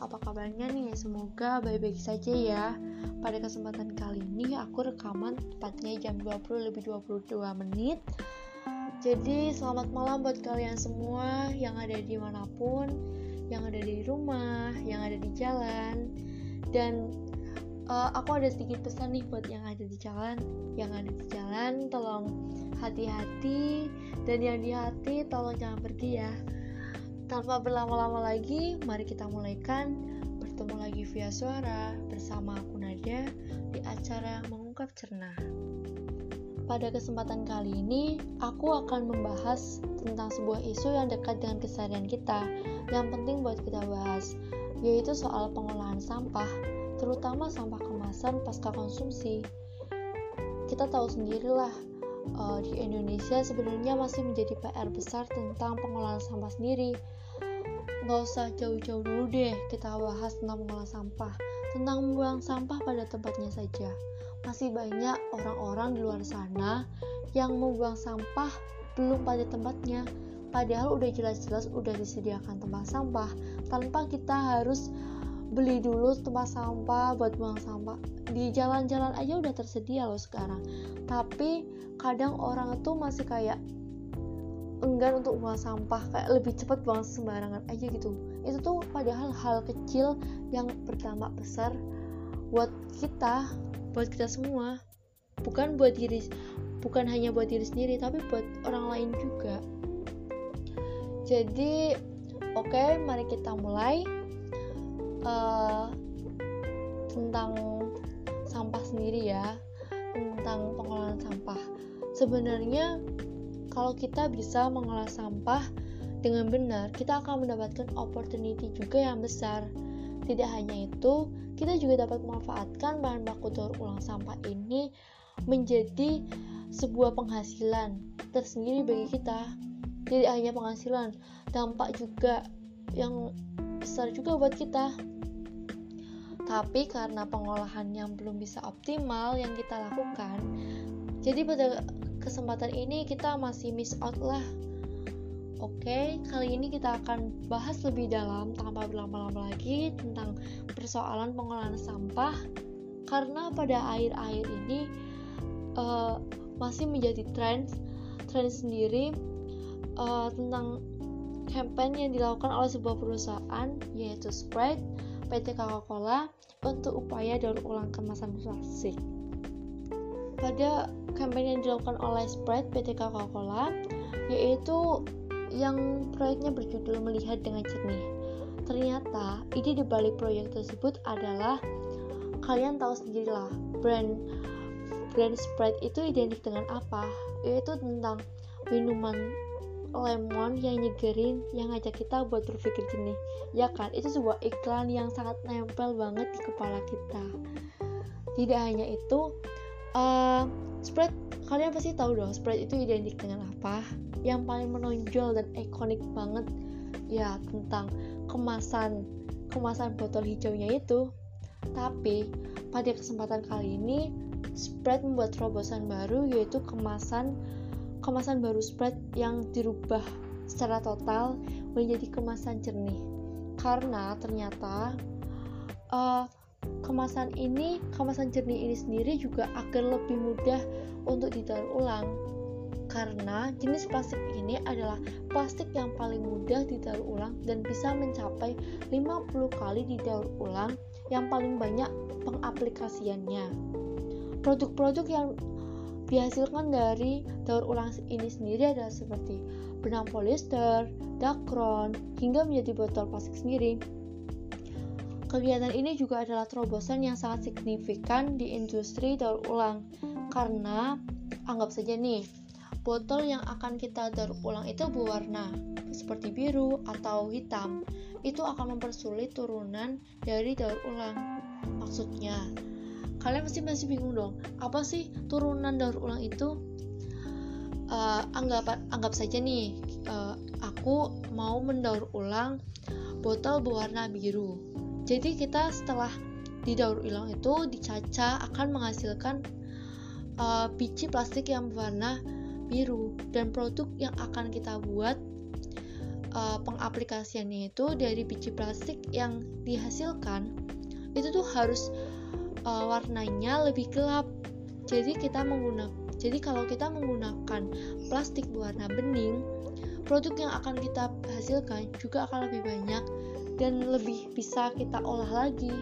apa kabarnya nih? Semoga baik-baik saja ya. Pada kesempatan kali ini aku rekaman tepatnya jam 20 lebih 22 menit. Jadi selamat malam buat kalian semua yang ada di mana pun, yang ada di rumah, yang ada di jalan. Dan uh, aku ada sedikit pesan nih buat yang ada di jalan. Yang ada di jalan tolong hati-hati dan yang di hati tolong jangan pergi ya tanpa berlama-lama lagi, mari kita mulaikan bertemu lagi via suara bersama aku Nadia di acara Mengungkap Cerna. Pada kesempatan kali ini, aku akan membahas tentang sebuah isu yang dekat dengan keseharian kita, yang penting buat kita bahas, yaitu soal pengolahan sampah, terutama sampah kemasan pasca konsumsi. Kita tahu sendirilah, uh, di Indonesia sebenarnya masih menjadi PR besar tentang pengolahan sampah sendiri. Nggak usah jauh-jauh dulu deh kita bahas tentang mengolah sampah, tentang membuang sampah pada tempatnya saja. Masih banyak orang-orang di luar sana yang membuang sampah belum pada tempatnya, padahal udah jelas-jelas udah disediakan tempat sampah tanpa kita harus beli dulu tempat sampah buat buang sampah. Di jalan-jalan aja udah tersedia loh sekarang. Tapi kadang orang itu masih kayak enggan untuk buang sampah kayak lebih cepat buang sembarangan aja gitu. Itu tuh padahal hal kecil yang berdampak besar buat kita buat kita semua. Bukan buat diri bukan hanya buat diri sendiri tapi buat orang lain juga. Jadi oke okay, mari kita mulai uh, tentang sampah sendiri ya tentang pengolahan sampah. Sebenarnya kalau kita bisa mengolah sampah dengan benar kita akan mendapatkan opportunity juga yang besar. Tidak hanya itu kita juga dapat memanfaatkan bahan baku daur ulang sampah ini menjadi sebuah penghasilan tersendiri bagi kita. Tidak hanya penghasilan dampak juga yang besar juga buat kita tapi karena pengolahan yang belum bisa optimal yang kita lakukan, jadi pada kesempatan ini kita masih miss out lah. Oke, kali ini kita akan bahas lebih dalam tanpa berlama-lama lagi tentang persoalan pengolahan sampah karena pada akhir-akhir ini uh, masih menjadi tren tren sendiri uh, tentang campaign yang dilakukan oleh sebuah perusahaan yaitu Sprite PT Coca-Cola untuk upaya daur ulang kemasan plastik. Pada kampanye yang dilakukan oleh Sprite PT Coca-Cola, yaitu yang proyeknya berjudul Melihat dengan Jernih. Ternyata, ide dibalik proyek tersebut adalah kalian tahu sendirilah, brand brand Sprite itu identik dengan apa? Yaitu tentang minuman lemon yang nyegerin yang ngajak kita buat berpikir jernih. Ya kan? Itu sebuah iklan yang sangat nempel banget di kepala kita. Tidak hanya itu uh, Sprite kalian pasti tahu dong Sprite itu identik dengan apa? Yang paling menonjol dan ikonik banget ya tentang kemasan kemasan botol hijaunya itu. Tapi pada kesempatan kali ini Sprite membuat terobosan baru yaitu kemasan kemasan baru Sprite yang dirubah secara total menjadi kemasan jernih karena ternyata uh, kemasan ini kemasan jernih ini sendiri juga akan lebih mudah untuk didaur ulang karena jenis plastik ini adalah plastik yang paling mudah didaur ulang dan bisa mencapai 50 kali didaur ulang yang paling banyak pengaplikasiannya. Produk-produk yang dihasilkan dari daur ulang ini sendiri adalah seperti benang polyester, dakron, hingga menjadi botol plastik sendiri. Kegiatan ini juga adalah terobosan yang sangat signifikan di industri daur ulang karena anggap saja nih, botol yang akan kita daur ulang itu berwarna seperti biru atau hitam. Itu akan mempersulit turunan dari daur ulang. Maksudnya, kalian pasti masih bingung dong apa sih turunan daur ulang itu? Uh, anggap anggap saja nih uh, aku mau mendaur ulang botol berwarna biru. Jadi kita setelah didaur ulang itu dicaca akan menghasilkan uh, biji plastik yang berwarna biru. Dan produk yang akan kita buat uh, pengaplikasiannya itu dari biji plastik yang dihasilkan itu tuh harus uh, warnanya lebih gelap. Jadi kita menggunakan jadi kalau kita menggunakan plastik berwarna bening produk yang akan kita hasilkan juga akan lebih banyak dan lebih bisa kita olah lagi.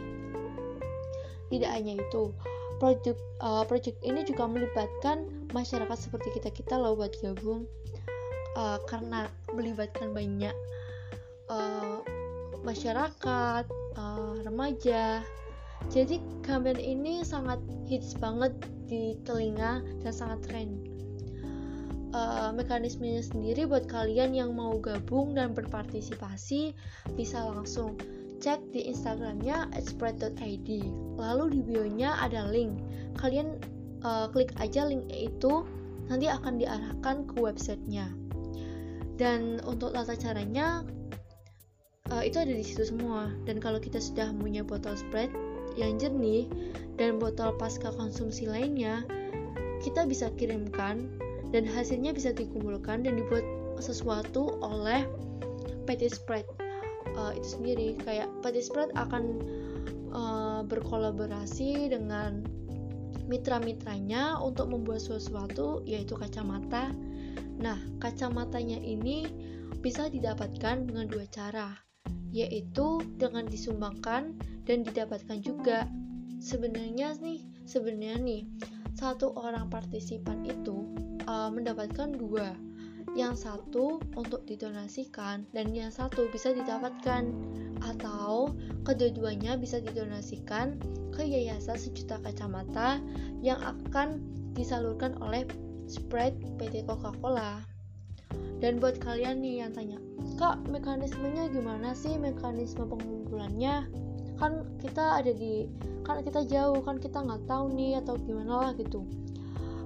Tidak hanya itu project uh, project ini juga melibatkan masyarakat seperti kita kita loh buat gabung. Uh, karena melibatkan banyak uh, masyarakat uh, remaja jadi campaign ini sangat hits banget di telinga dan sangat tren uh, mekanismenya sendiri buat kalian yang mau gabung dan berpartisipasi bisa langsung cek di instagramnya spread.id lalu di bionya ada link. Kalian uh, klik aja link itu nanti akan diarahkan ke websitenya. Dan untuk tata caranya uh, itu ada di situ semua. Dan kalau kita sudah punya botol spread yang jernih dan botol pasca konsumsi lainnya kita bisa kirimkan dan hasilnya bisa dikumpulkan dan dibuat sesuatu oleh PT Spread. Uh, itu sendiri. Kayak PT Spread akan uh, berkolaborasi dengan mitra-mitranya untuk membuat sesuatu yaitu kacamata. Nah, kacamatanya ini bisa didapatkan dengan dua cara, yaitu dengan disumbangkan dan didapatkan juga. Sebenarnya nih, sebenarnya nih, satu orang partisipan itu uh, mendapatkan dua. Yang satu untuk didonasikan dan yang satu bisa didapatkan atau kedua-duanya bisa didonasikan ke yayasan sejuta kacamata yang akan disalurkan oleh Sprite PT Coca-Cola. Dan buat kalian nih yang tanya, Kak, mekanismenya gimana sih mekanisme pengumpulannya? Kan kita ada di, kan kita jauh, kan kita nggak tahu nih atau gimana lah gitu.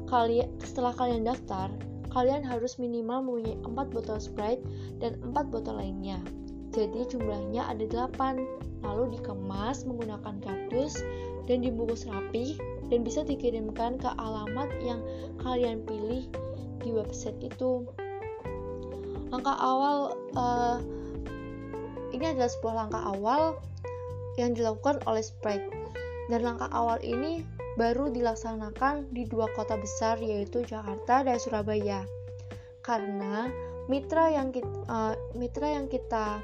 Kali setelah kalian daftar, kalian harus minimal mempunyai 4 botol Sprite dan 4 botol lainnya. Jadi jumlahnya ada 8, lalu dikemas menggunakan kardus dan dibungkus rapi dan bisa dikirimkan ke alamat yang kalian pilih di website itu. Langkah awal uh, ini adalah sebuah langkah awal yang dilakukan oleh Sprite. Dan langkah awal ini baru dilaksanakan di dua kota besar yaitu Jakarta dan Surabaya. Karena mitra yang kita, uh, mitra yang kita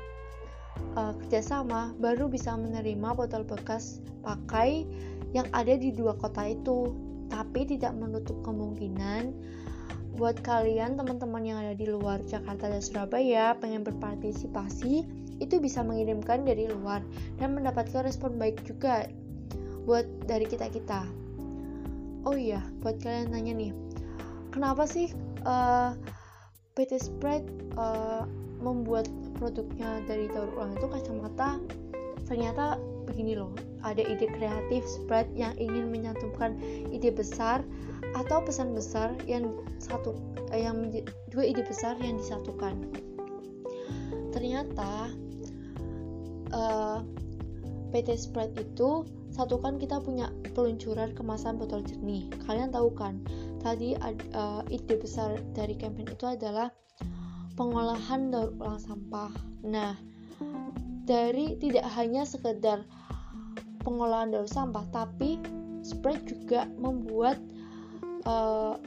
uh, kerjasama baru bisa menerima botol bekas pakai yang ada di dua kota itu, tapi tidak menutup kemungkinan buat kalian teman-teman yang ada di luar Jakarta dan Surabaya pengen berpartisipasi itu bisa mengirimkan dari luar dan mendapatkan respon baik juga buat dari kita kita. Oh iya, buat kalian nanya nih, kenapa sih uh, eh, PT Spread uh, membuat produknya dari daur ulang itu kacamata? Ternyata begini loh, ada ide kreatif spread yang ingin menyatukan ide besar atau pesan besar yang satu eh, yang dua ide besar yang disatukan. Ternyata uh, eh, PT Spread itu satukan kita punya peluncuran kemasan botol jernih. Kalian tahu kan? Tadi uh, ide besar dari campaign itu adalah pengolahan daur ulang sampah. Nah, dari tidak hanya sekedar pengolahan daur sampah, tapi Sprite juga membuat uh,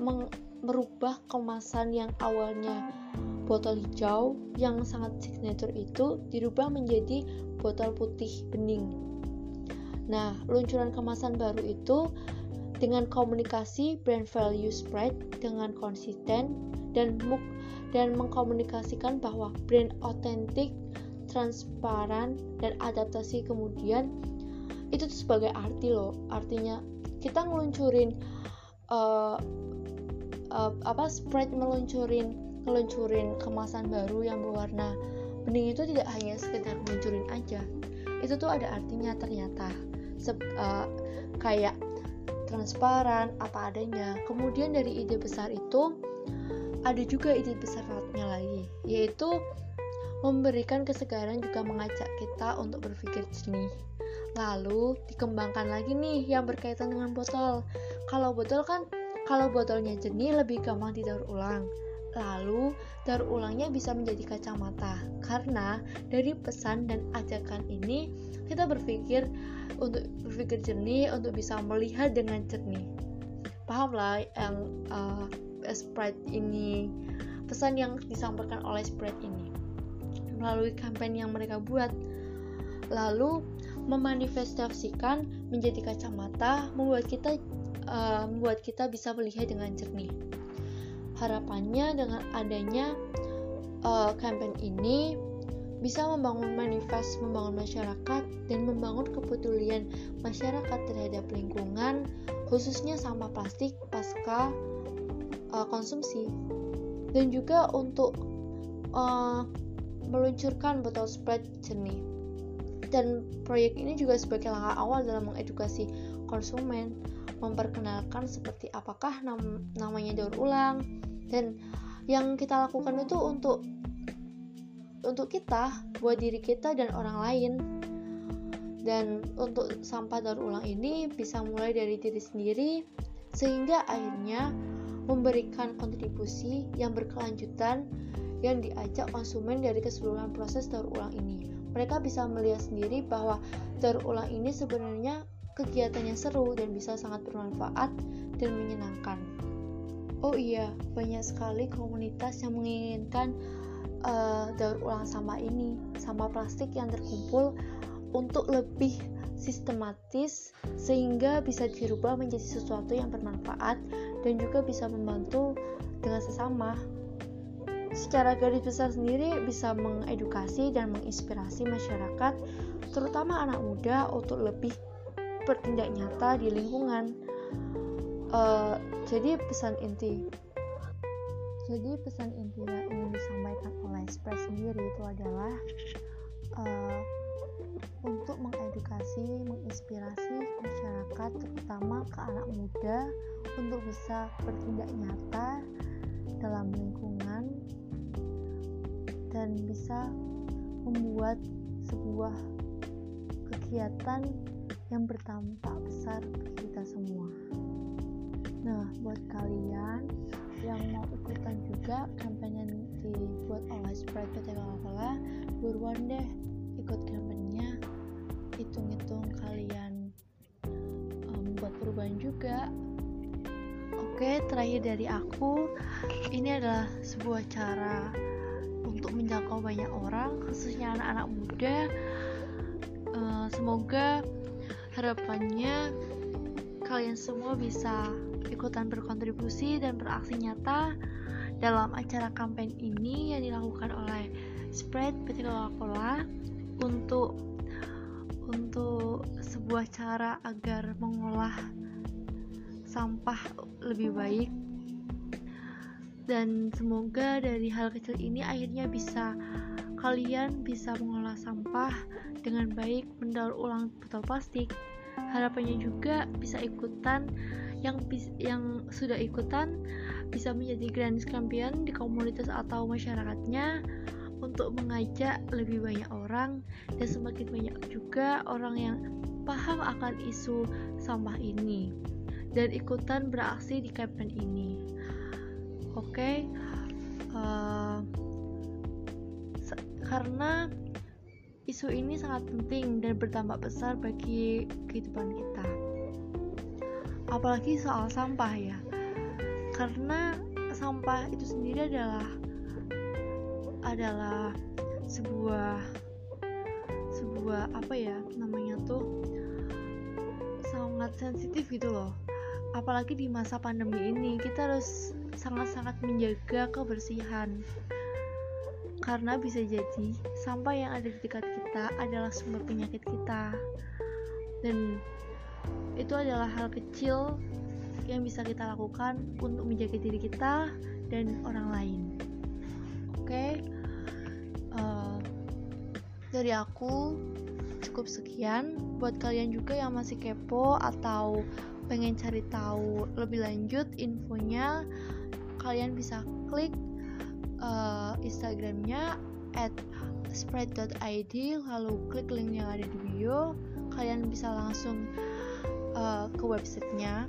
merubah kemasan yang awalnya botol hijau yang sangat signature itu dirubah menjadi botol putih bening. Nah, luncuran kemasan baru itu dengan komunikasi brand value Sprite dengan konsisten dan muk dan mengkomunikasikan bahwa brand otentik, transparan, dan adaptasi kemudian itu tuh sebagai arti loh. Artinya kita ngeluncurin uh, uh, apa spread meluncurin ngeluncurin kemasan baru yang berwarna bening itu tidak hanya sekedar ngeluncurin aja. Itu tuh ada artinya ternyata. Sep, uh, kayak transparan apa adanya. Kemudian dari ide besar itu ada juga ide besar lainnya lagi yaitu memberikan kesegaran juga mengajak kita untuk berpikir jernih Lalu dikembangkan lagi nih yang berkaitan dengan botol. Kalau botol kan kalau botolnya jernih lebih gampang didaur ulang. Lalu, daur ulangnya bisa menjadi kacamata karena dari pesan dan ajakan ini kita berpikir untuk berpikir jernih untuk bisa melihat dengan jernih. Paham lah yang uh, Sprite ini pesan yang disampaikan oleh Sprite ini melalui kampanye yang mereka buat. Lalu memanifestasikan menjadi kacamata membuat kita uh, membuat kita bisa melihat dengan jernih. Harapannya dengan adanya uh, ini bisa membangun manifest, membangun masyarakat, dan membangun kepedulian masyarakat terhadap lingkungan, khususnya sampah plastik pasca uh, konsumsi, dan juga untuk uh, meluncurkan botol Sprite jernih. Dan proyek ini juga sebagai langkah awal dalam mengedukasi konsumen, memperkenalkan seperti apakah nam namanya daur ulang, dan yang kita lakukan itu untuk untuk kita buat diri kita dan orang lain dan untuk sampah daur ulang ini bisa mulai dari diri sendiri sehingga akhirnya memberikan kontribusi yang berkelanjutan yang diajak konsumen dari keseluruhan proses daur ulang ini. Mereka bisa melihat sendiri bahwa daur ulang ini sebenarnya kegiatannya seru dan bisa sangat bermanfaat dan menyenangkan. Oh iya, banyak sekali komunitas yang menginginkan uh, daur ulang sampah ini, sampah plastik yang terkumpul untuk lebih sistematis sehingga bisa dirubah menjadi sesuatu yang bermanfaat dan juga bisa membantu dengan sesama. Secara garis besar sendiri bisa mengedukasi dan menginspirasi masyarakat, terutama anak muda untuk lebih bertindak nyata di lingkungan. Uh, jadi pesan inti jadi pesan inti yang ingin disampaikan oleh Express sendiri itu adalah uh, untuk mengedukasi, menginspirasi masyarakat terutama ke anak muda untuk bisa bertindak nyata dalam lingkungan dan bisa membuat sebuah kegiatan yang berdampak besar bagi kita semua. Nah, buat kalian yang mau ikutan juga kampanye dibuat oleh Sprite PT Coca-Cola, buruan deh ikut kampanyenya. Hitung-hitung kalian um, buat perubahan juga. Oke, terakhir dari aku, ini adalah sebuah cara untuk menjangkau banyak orang, khususnya anak-anak muda. Uh, semoga harapannya kalian semua bisa ikutan berkontribusi dan beraksi nyata dalam acara kampanye ini yang dilakukan oleh Spread PT Coca-Cola untuk untuk sebuah cara agar mengolah sampah lebih baik dan semoga dari hal kecil ini akhirnya bisa kalian bisa mengolah sampah dengan baik mendaur ulang botol plastik harapannya juga bisa ikutan yang yang sudah ikutan bisa menjadi grand champion di komunitas atau masyarakatnya untuk mengajak lebih banyak orang dan semakin banyak juga orang yang paham akan isu sampah ini dan ikutan beraksi di campaign ini. Oke, okay? uh, eh, karena isu ini sangat penting dan berdampak besar bagi kehidupan kita apalagi soal sampah ya karena sampah itu sendiri adalah adalah sebuah sebuah apa ya namanya tuh sangat sensitif gitu loh apalagi di masa pandemi ini kita harus sangat-sangat menjaga kebersihan karena bisa jadi sampah yang ada di dekat kita adalah sumber penyakit kita dan itu adalah hal kecil yang bisa kita lakukan untuk menjaga diri kita dan orang lain. Oke, okay? uh, eh, dari aku cukup sekian. Buat kalian juga yang masih kepo atau pengen cari tahu lebih lanjut infonya, kalian bisa klik uh, Instagramnya at spread.id lalu klik link yang ada di bio. Kalian bisa langsung uh, ke websitenya.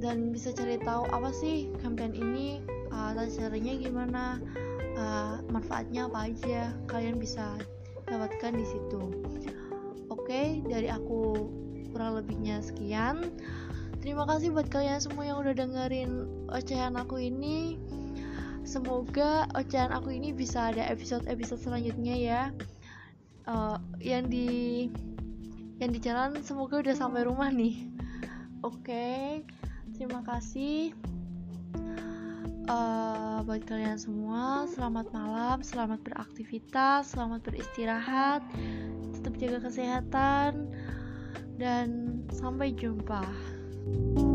Dan bisa cari tahu apa sih campaign ini uh, caranya gimana uh, manfaatnya apa aja. Kalian bisa dapatkan di situ. Oke okay, dari aku kurang lebihnya sekian terima kasih buat kalian semua yang udah dengerin ocehan aku ini. Semoga ocehan aku ini bisa ada episode-episode selanjutnya ya. Uh, yang di yang di jalan semoga udah sampai rumah nih. Oke okay, terima kasih. Uh, buat kalian semua selamat malam selamat beraktivitas selamat beristirahat tetap jaga kesehatan dan sampai jumpa. you